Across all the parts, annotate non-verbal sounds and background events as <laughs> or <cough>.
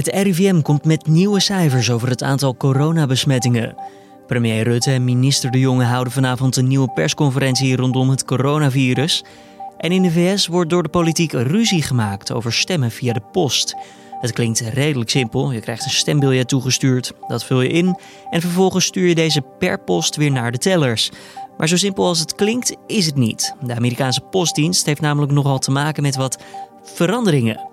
Het RIVM komt met nieuwe cijfers over het aantal coronabesmettingen. Premier Rutte en minister De Jonge houden vanavond een nieuwe persconferentie rondom het coronavirus. En in de VS wordt door de politiek ruzie gemaakt over stemmen via de post. Het klinkt redelijk simpel. Je krijgt een stembiljet toegestuurd, dat vul je in en vervolgens stuur je deze per post weer naar de tellers. Maar zo simpel als het klinkt, is het niet. De Amerikaanse postdienst heeft namelijk nogal te maken met wat veranderingen.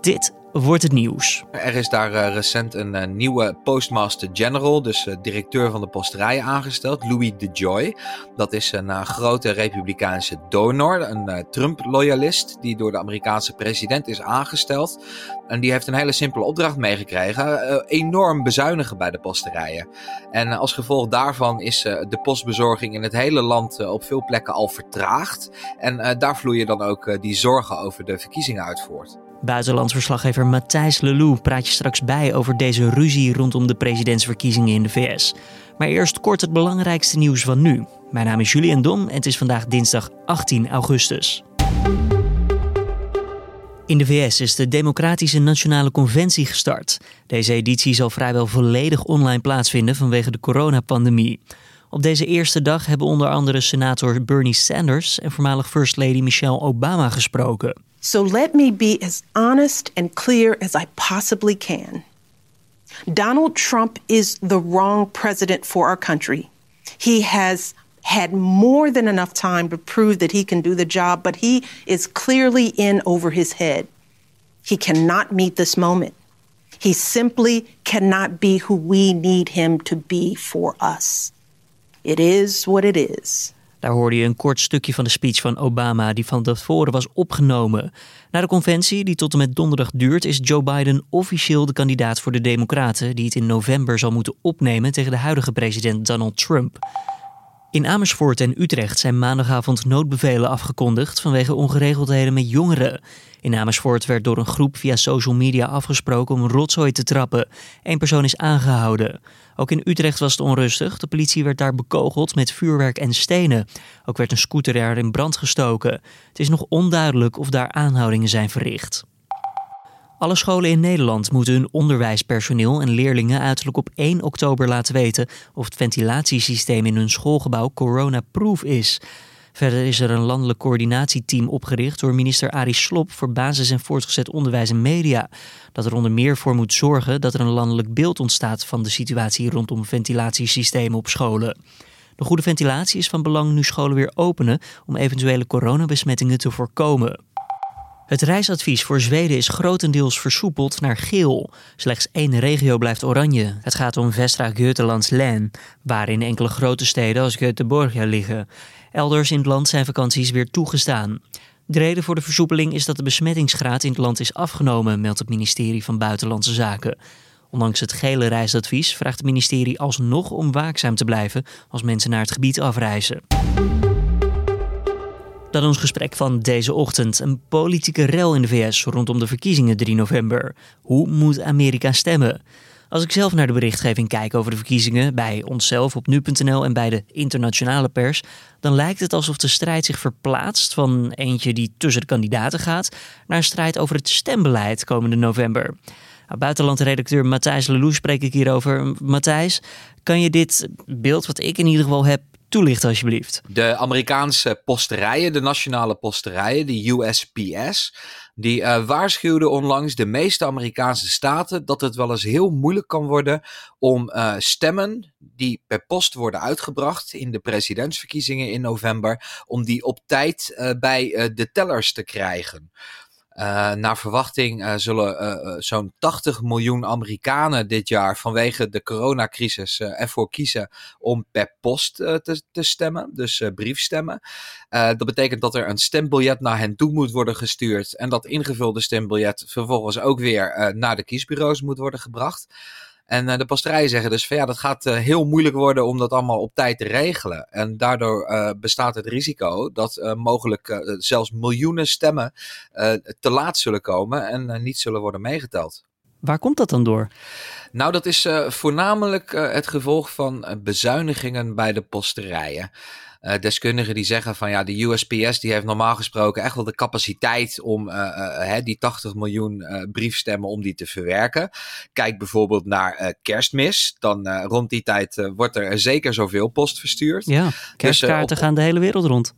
Dit wordt het nieuws. Er is daar uh, recent een uh, nieuwe postmaster general, dus uh, directeur van de posterijen, aangesteld, Louis DeJoy. Dat is een grote republikeinse donor, een Trump-loyalist, die door de Amerikaanse president is aangesteld. En die heeft een hele simpele opdracht meegekregen: enorm bezuinigen bij de posterijen. En als gevolg daarvan is de postbezorging in het hele land op veel plekken al vertraagd. En daar vloeien dan ook die zorgen over de verkiezingen uit voort. Buitenlandsverslaggever Matthijs Lelou praat je straks bij over deze ruzie rondom de presidentsverkiezingen in de VS. Maar eerst kort het belangrijkste nieuws van nu. Mijn naam is Julian Dom en het is vandaag dinsdag 18 augustus. In de VS is de Democratische Nationale Conventie gestart. Deze editie zal vrijwel volledig online plaatsvinden vanwege de coronapandemie. Op deze eerste dag hebben onder andere senator Bernie Sanders en voormalig First Lady Michelle Obama gesproken. So let me be as honest and clear as I possibly can. Donald Trump is the wrong president for our country. He has had more than enough time to prove that he can do the job, but he is clearly in over his head. He cannot meet this moment. He simply cannot be who we need him to be for us. It is what it is. Daar hoorde je een kort stukje van de speech van Obama, die van tevoren was opgenomen. Na de conventie, die tot en met donderdag duurt, is Joe Biden officieel de kandidaat voor de Democraten, die het in november zal moeten opnemen tegen de huidige president Donald Trump. In Amersfoort en Utrecht zijn maandagavond noodbevelen afgekondigd vanwege ongeregeldheden met jongeren. In Amersfoort werd door een groep via social media afgesproken om rotzooi te trappen. Eén persoon is aangehouden. Ook in Utrecht was het onrustig. De politie werd daar bekogeld met vuurwerk en stenen. Ook werd een scooter er in brand gestoken. Het is nog onduidelijk of daar aanhoudingen zijn verricht. Alle scholen in Nederland moeten hun onderwijspersoneel en leerlingen uiterlijk op 1 oktober laten weten of het ventilatiesysteem in hun schoolgebouw coronaproof is. Verder is er een landelijk coördinatieteam opgericht door minister Arie Slop voor basis- en voortgezet onderwijs en media. Dat er onder meer voor moet zorgen dat er een landelijk beeld ontstaat van de situatie rondom ventilatiesystemen op scholen. De goede ventilatie is van belang nu scholen weer openen om eventuele coronabesmettingen te voorkomen. Het reisadvies voor Zweden is grotendeels versoepeld naar geel. Slechts één regio blijft oranje. Het gaat om Västra Götalands län, waarin enkele grote steden als Göteborg liggen. Elders in het land zijn vakanties weer toegestaan. De reden voor de versoepeling is dat de besmettingsgraad in het land is afgenomen, meldt het ministerie van Buitenlandse Zaken. Ondanks het gele reisadvies vraagt het ministerie alsnog om waakzaam te blijven als mensen naar het gebied afreizen. Dan ons gesprek van deze ochtend. Een politieke rel in de VS rondom de verkiezingen 3 november. Hoe moet Amerika stemmen? Als ik zelf naar de berichtgeving kijk over de verkiezingen bij onszelf op nu.nl en bij de internationale pers, dan lijkt het alsof de strijd zich verplaatst van eentje die tussen de kandidaten gaat naar een strijd over het stembeleid komende november. Buitenlandredacteur Matthijs Lelou spreek ik hierover. Matthijs, kan je dit beeld wat ik in ieder geval heb toelichten alsjeblieft? De Amerikaanse posterijen, de nationale posterijen, de USPS, die uh, waarschuwden onlangs de meeste Amerikaanse staten dat het wel eens heel moeilijk kan worden om uh, stemmen die per post worden uitgebracht in de presidentsverkiezingen in november, om die op tijd uh, bij de tellers te krijgen. Uh, naar verwachting uh, zullen uh, zo'n 80 miljoen Amerikanen dit jaar vanwege de coronacrisis ervoor kiezen om per post te, te, stemmen, dus briefstemmen. dat betekent dat er een stembiljet naar hen toe moet worden gestuurd en dat ingevulde stembiljet vervolgens ook weer naar de kiesbureaus moet worden gebracht. En uh, de pasterijen zeggen dus van ja, dat gaat uh, heel moeilijk worden om dat allemaal op tijd te regelen. En daardoor uh, bestaat het risico dat mogelijk zelfs miljoenen stemmen te laat zullen komen en niet zullen worden meegeteld. Waar komt dat dan door? Nou, dat is voornamelijk het gevolg van bezuinigingen bij de posterijen. Uh, deskundigen die zeggen van ja, de USPS die heeft normaal gesproken echt wel de capaciteit om die 80 miljoen briefstemmen om die te verwerken. Kijk bijvoorbeeld naar kerstmis. Dan rond die tijd wordt er zeker zoveel post verstuurd. Ja, dus, kerstkaarten dus, gaan de hele wereld rond.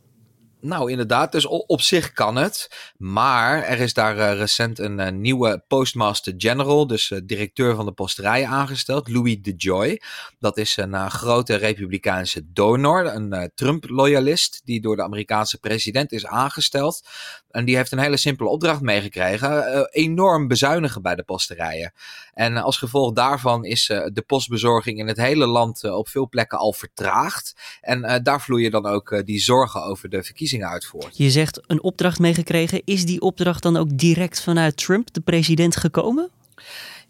Nou, inderdaad. Dus op zich kan het. Maar er is daar uh, recent een uh, nieuwe postmaster general, dus uh, directeur van de posterij aangesteld, Louis DeJoy. Dat is een grote republikeinse donor, een Trump-loyalist, die door de Amerikaanse president is aangesteld. En die heeft een hele simpele opdracht meegekregen: enorm bezuinigen bij de posterijen. En als gevolg daarvan is de postbezorging in het hele land op veel plekken al vertraagd. En daar vloeien dan ook die zorgen over de verkiezingen uitvoert. Je zegt een opdracht meegekregen. Is die opdracht dan ook direct vanuit Trump, de president, gekomen?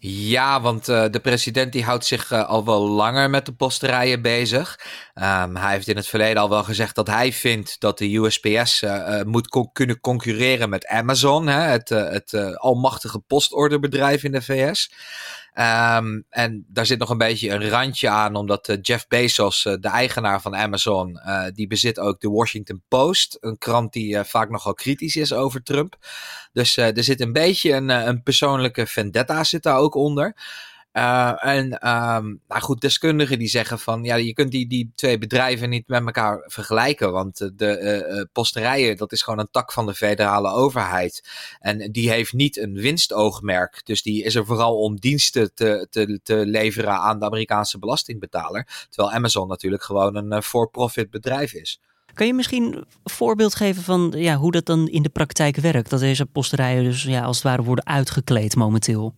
Ja, want uh, de president die houdt zich uh, al wel langer met de posterijen bezig. Um, hij heeft in het verleden al wel gezegd dat hij vindt dat de USPS uh, moet co kunnen concurreren met Amazon, hè, het, het almachtige postorderbedrijf in de VS. Um, en daar zit nog een beetje een randje aan, omdat Jeff Bezos, de eigenaar van Amazon, die bezit ook de Washington Post. Een krant die vaak nogal kritisch is over Trump. Dus er zit een beetje een, een persoonlijke vendetta zit daar ook onder. Uh, en um, nou goed, deskundigen die zeggen van ja, je kunt die, die twee bedrijven niet met elkaar vergelijken. Want de uh, posterijen, dat is gewoon een tak van de federale overheid. En die heeft niet een winstoogmerk. Dus die is er vooral om diensten te, te, te leveren aan de Amerikaanse belastingbetaler. Terwijl Amazon natuurlijk gewoon een for-profit bedrijf is. Kan je misschien een voorbeeld geven van ja, hoe dat dan in de praktijk werkt? Dat deze posterijen dus ja, als het ware worden uitgekleed momenteel.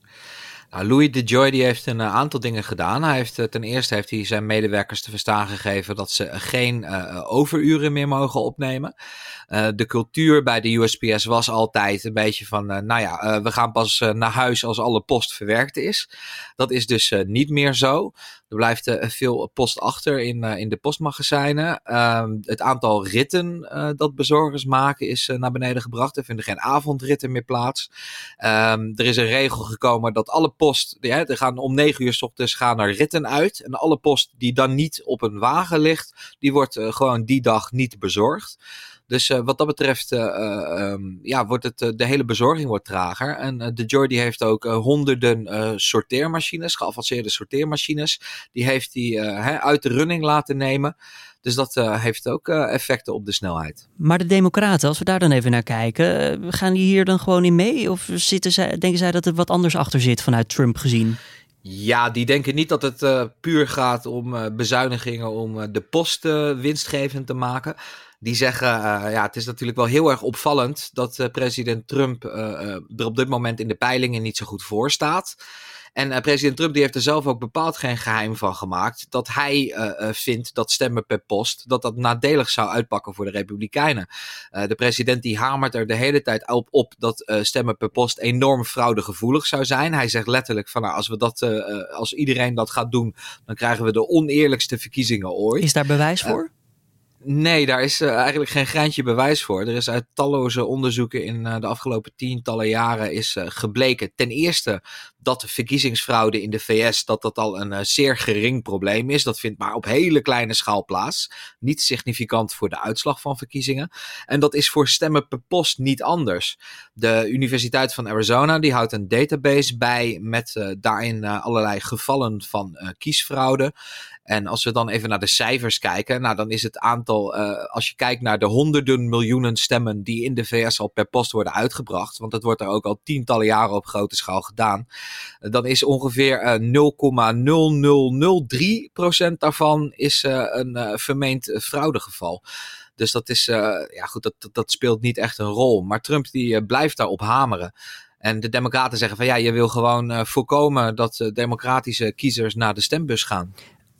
Nou, Louis de Joy heeft een uh, aantal dingen gedaan. Hij heeft, uh, ten eerste heeft hij zijn medewerkers te verstaan gegeven dat ze geen uh, overuren meer mogen opnemen. de cultuur bij de USPS was altijd een beetje van, nou ja, we gaan pas naar huis als alle post verwerkt is. Dat is dus niet meer zo. Er blijft veel post achter in, in de postmagazijnen. Ehm, het aantal ritten dat bezorgers maken is naar beneden gebracht. Er vinden geen avondritten meer plaats. Um, er is een regel gekomen dat alle post, ja, er gaan om negen uur s ochtends gaan er ritten uit. En alle post die dan niet op een wagen ligt, die wordt uh, gewoon die dag niet bezorgd. Dus uh, wat dat betreft, uh, um, ja, wordt het, de hele bezorging wordt trager. En de Jordi heeft ook honderden sorteermachines, geavanceerde sorteermachines. Die heeft hij uit de running laten nemen. Dus dat heeft ook effecten op de snelheid. Maar de Democraten, als we daar dan even naar kijken, gaan die hier dan gewoon in mee? Of zitten zij, denken zij dat er wat anders achter zit vanuit Trump gezien? Ja, die denken niet dat het puur gaat om bezuinigingen om de post winstgevend te maken. Die zeggen, ja, het is natuurlijk wel heel erg opvallend dat president Trump er op dit moment in de peilingen niet zo goed voor staat. En uh, president Trump die heeft er zelf ook bepaald geen geheim van gemaakt. Dat hij uh, vindt dat stemmen per post, dat dat nadelig zou uitpakken voor de Republikeinen. de president die hamert er de hele tijd op, op dat stemmen per post enorm fraudegevoelig zou zijn. Hij zegt letterlijk van nou, als, we dat, als iedereen dat gaat doen, dan krijgen we de oneerlijkste verkiezingen ooit. Is daar bewijs voor? Nee, daar is uh, eigenlijk geen graantje bewijs voor. Er is uit talloze onderzoeken in uh, de afgelopen tientallen jaren is uh, gebleken. Ten eerste dat de verkiezingsfraude in de VS dat dat al een zeer gering probleem is. Dat vindt maar op hele kleine schaal plaats. Niet significant voor de uitslag van verkiezingen. En dat is voor stemmen per post niet anders. De Universiteit van Arizona die houdt een database bij met daarin allerlei gevallen van kiesfraude. En als we dan even naar de cijfers kijken, nou dan is het aantal, als je kijkt naar de honderden miljoenen stemmen die in de VS al per post worden uitgebracht, want dat wordt er ook al tientallen jaren op grote schaal gedaan, dan is ongeveer uh, 0,0003% daarvan is uh, een vermeend fraudegeval. Dus dat is, ja goed, dat, dat, speelt niet echt een rol. Maar Trump die blijft daarop hameren. En de Democraten zeggen van ja, je wil gewoon voorkomen dat democratische kiezers naar de stembus gaan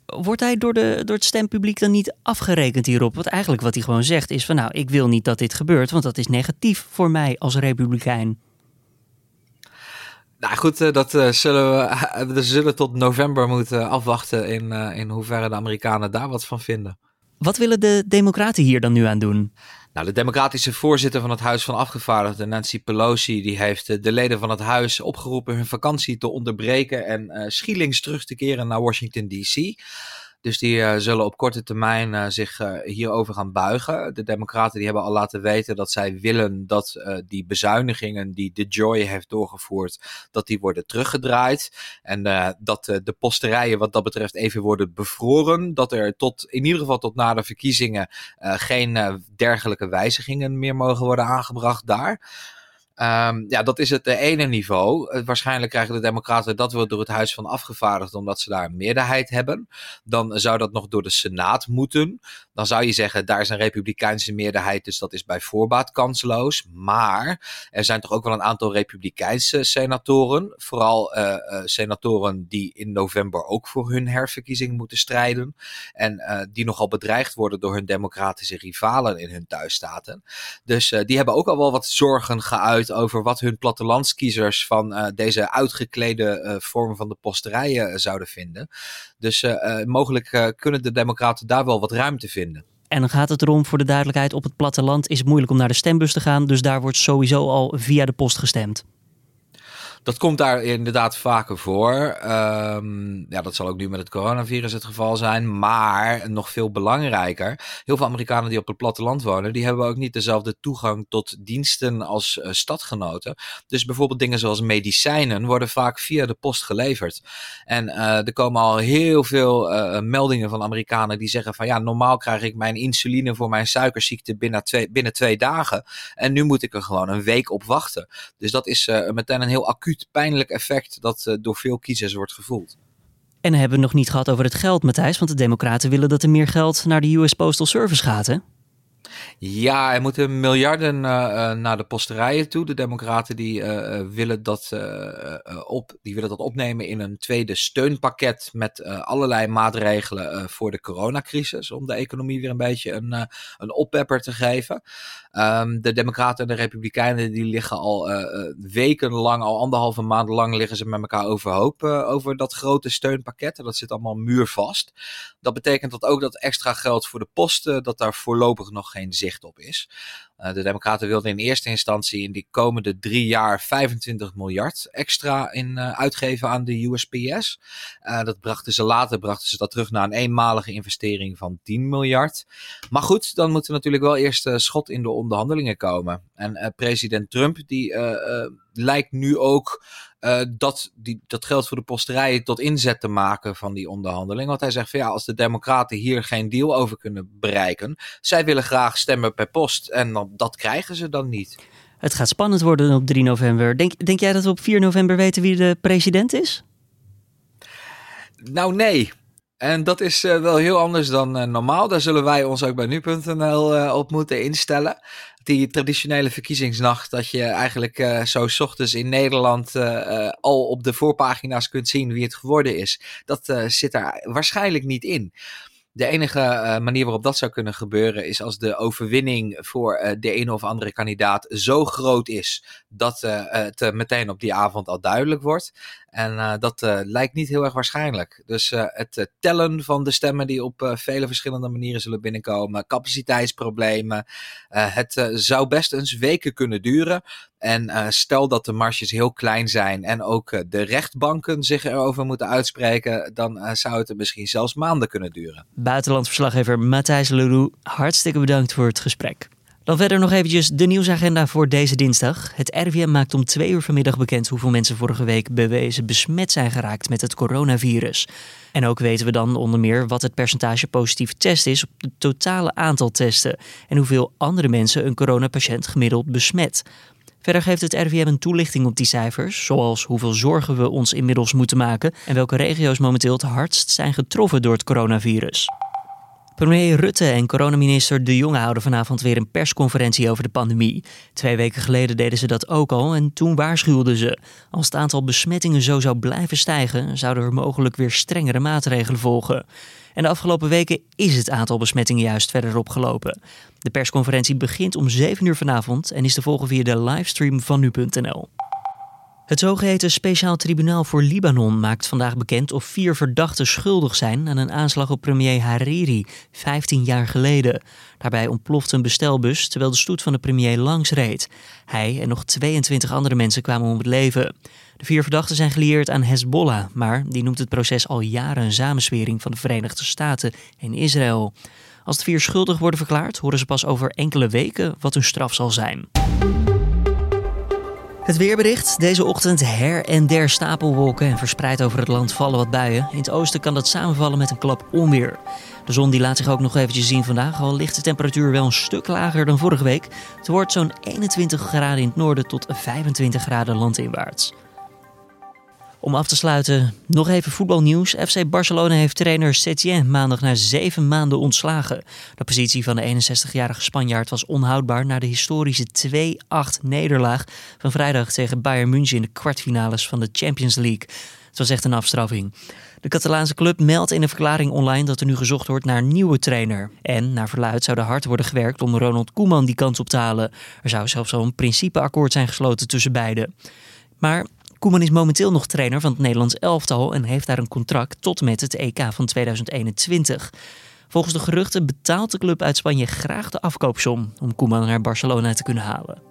wordt hij door, de, door het stempubliek dan niet afgerekend hierop? Want eigenlijk wat hij gewoon zegt is van nou, ik wil niet dat dit gebeurt, want dat is negatief voor mij als republikein. Nou goed, eh, dat eh, zullen we, eh, <laughs> we zullen tot november moeten afwachten in, in hoeverre de Amerikanen daar wat van vinden. Wat willen de Democraten hier dan nu aan doen? Nou, de democratische voorzitter van het Huis van Afgevaardigden, Nancy Pelosi, die heeft eh, de leden van het huis opgeroepen hun vakantie te onderbreken en uh, schielings terug te keren naar Washington D.C. Dus die zullen op korte termijn zich hierover gaan buigen. De Democraten die hebben al laten weten dat zij willen dat die bezuinigingen die de Joy heeft doorgevoerd, dat die worden teruggedraaid. En dat de posterijen wat dat betreft even worden bevroren. Dat er tot, in ieder geval tot na de verkiezingen geen dergelijke wijzigingen meer mogen worden aangebracht daar. Um, ja, dat is het ene niveau. Uh, waarschijnlijk krijgen de Democraten dat wel door het Huis van Afgevaardigden, omdat ze daar een meerderheid hebben. Dan zou dat nog door de Senaat moeten. Dan zou je zeggen, daar is een Republikeinse meerderheid, dus dat is bij voorbaat kansloos. Maar er zijn toch ook wel een aantal Republikeinse senatoren. Vooral uh, uh, senatoren die in november ook voor hun herverkiezing moeten strijden. En die nogal bedreigd worden door hun democratische rivalen in hun thuisstaten. Dus die hebben ook al wel wat zorgen geuit over wat hun plattelandskiezers van uh, deze uitgeklede uh, vorm van de posterijen uh, zouden vinden. Dus mogelijk kunnen de Democraten daar wel wat ruimte vinden. En dan gaat het erom, voor de duidelijkheid, op het platteland is het moeilijk om naar de stembus te gaan. Dus daar wordt sowieso al via de post gestemd. Dat komt daar inderdaad vaker voor. Um, ja, dat zal ook nu met het coronavirus het geval zijn. Maar nog veel belangrijker, heel veel Amerikanen die op het platteland wonen, die hebben ook niet dezelfde toegang tot diensten als uh, stadgenoten. Dus bijvoorbeeld dingen zoals medicijnen worden vaak via de post geleverd. En uh, er komen al heel veel uh, meldingen van Amerikanen die zeggen van ja, normaal krijg ik mijn insuline voor mijn suikerziekte binnen twee, binnen twee dagen. En nu moet ik er gewoon een week op wachten. Dus dat is meteen een heel acuut pijnlijk effect dat uh, door veel kiezers wordt gevoeld. En hebben we nog niet gehad over het geld, Matthijs. Want de Democraten willen dat er meer geld naar de US Postal Service gaat, hè? Ja, er moeten miljarden uh, naar de posterijen toe. De Democraten die uh, willen, dat, op, die willen dat opnemen in een tweede steunpakket met allerlei maatregelen voor de coronacrisis. Om de economie weer een beetje een, een oppepper te geven. Um, de Democraten en de Republikeinen die liggen al wekenlang, al anderhalve maand lang liggen ze met elkaar overhoop over dat grote steunpakket. En dat zit allemaal muurvast. Dat betekent dat ook dat extra geld voor de posten, dat daar voorlopig nog geen zicht op is. Uh, de Democraten wilden in eerste instantie in die komende drie jaar 25 miljard extra in, uh, uitgeven aan de USPS. Uh, dat brachten ze later brachten ze dat terug naar een eenmalige investering van 10 miljard. Maar goed, dan moet er natuurlijk wel eerst schot in de onderhandelingen komen. En president Trump die lijkt nu ook uh, dat, die, dat geldt voor de posterijen tot inzet te maken van die onderhandeling. Want hij zegt van ja, als de Democraten hier geen deal over kunnen bereiken, zij willen graag stemmen per post en dan, dat krijgen ze dan niet. Het gaat spannend worden op 3 november. Denk, denk jij dat we op 4 november weten wie de president is? Nou, nee. En dat is uh, wel heel anders dan uh, normaal. Daar zullen wij ons ook bij nu.nl uh, op moeten instellen die traditionele verkiezingsnacht, dat je eigenlijk uh, zo ochtends in Nederland uh, uh, al op de voorpagina's kunt zien wie het geworden is. Dat zit daar waarschijnlijk niet in. De enige manier waarop dat zou kunnen gebeuren is als de overwinning voor de ene of andere kandidaat zo groot is dat het meteen op die avond al duidelijk wordt. En dat lijkt niet heel erg waarschijnlijk. Dus het tellen van de stemmen die op vele verschillende manieren zullen binnenkomen, capaciteitsproblemen, het zou best eens weken kunnen duren. En stel dat de marges heel klein zijn en ook de rechtbanken zich erover moeten uitspreken, dan zou het er misschien zelfs maanden kunnen duren. Buitenlandverslaggever Matthijs Leroux, hartstikke bedankt voor het gesprek. Dan verder nog eventjes de nieuwsagenda voor deze dinsdag. Het RIVM maakt om twee uur vanmiddag bekend hoeveel mensen vorige week bewezen besmet zijn geraakt met het coronavirus. En ook weten we dan onder meer wat het percentage positief test is op het totale aantal testen en hoeveel andere mensen een coronapatiënt gemiddeld besmet. Verder geeft het RVM een toelichting op die cijfers, zoals hoeveel zorgen we ons inmiddels moeten maken en welke regio's momenteel het hardst zijn getroffen door het coronavirus. Premier Rutte en coronaminister De Jonge houden vanavond weer een persconferentie over de pandemie. Twee weken geleden deden ze dat ook al en toen waarschuwden ze. Als het aantal besmettingen zo zou blijven stijgen, zouden er mogelijk weer strengere maatregelen volgen. En de afgelopen weken is het aantal besmettingen juist verder opgelopen. De persconferentie begint om 7 uur vanavond en is te volgen via de livestream van nu.nl. Het zogeheten Speciaal Tribunaal voor Libanon maakt vandaag bekend of vier verdachten schuldig zijn aan een aanslag op premier Hariri 15 jaar geleden. Daarbij ontplofte een bestelbus terwijl de stoet van de premier langs reed. Hij en nog 22 andere mensen kwamen om het leven. De vier verdachten zijn gelieerd aan Hezbollah, maar die noemt het proces al jaren een samenswering van de Verenigde Staten en Israël. Als de vier schuldig worden verklaard, horen ze pas over enkele weken wat hun straf zal zijn. Het weerbericht. Deze ochtend her en der stapelwolken en verspreid over het land vallen wat buien. In het oosten kan dat samenvallen met een klap onweer. De zon die laat zich ook nog eventjes zien vandaag, al ligt de temperatuur wel een stuk lager dan vorige week. Het wordt zo'n 21 graden in het noorden tot 25 graden landinwaarts. Om af te sluiten, nog even voetbalnieuws. FC Barcelona heeft trainer Setien maandag na zeven maanden ontslagen. De positie van de 61-jarige Spanjaard was onhoudbaar na de historische 2-8 nederlaag van vrijdag tegen Bayern München in de kwartfinales van de Champions League. Het was echt een afstraffing. De Catalaanse club meldt in een verklaring online dat er nu gezocht wordt naar een nieuwe trainer. En naar verluid zou er hard worden gewerkt om Ronald Koeman die kans op te halen. Er zou zelfs al een principeakkoord zijn gesloten tussen beiden. Maar Koeman is momenteel nog trainer van het Nederlands elftal en heeft daar een contract tot met het EK van 2021. Volgens de geruchten betaalt de club uit Spanje graag de afkoopsom om Koeman naar Barcelona te kunnen halen.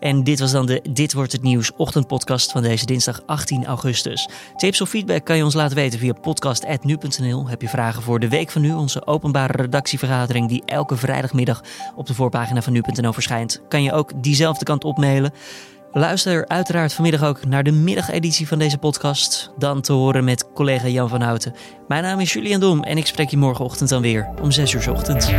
En dit was dan de Dit wordt het nieuws ochtendpodcast van deze dinsdag 18 augustus. Tips of feedback kan je ons laten weten via podcast@nu.nl. Heb je vragen voor de week van nu, onze openbare redactievergadering die elke vrijdagmiddag op de voorpagina van nu.nl verschijnt, kan je ook diezelfde kant op mailen. Luister uiteraard vanmiddag ook naar de middageditie van deze podcast. Dan te horen met collega Jan van Houten. Mijn naam is Julian Dom en ik spreek je morgenochtend dan weer om 6 uur ochtend.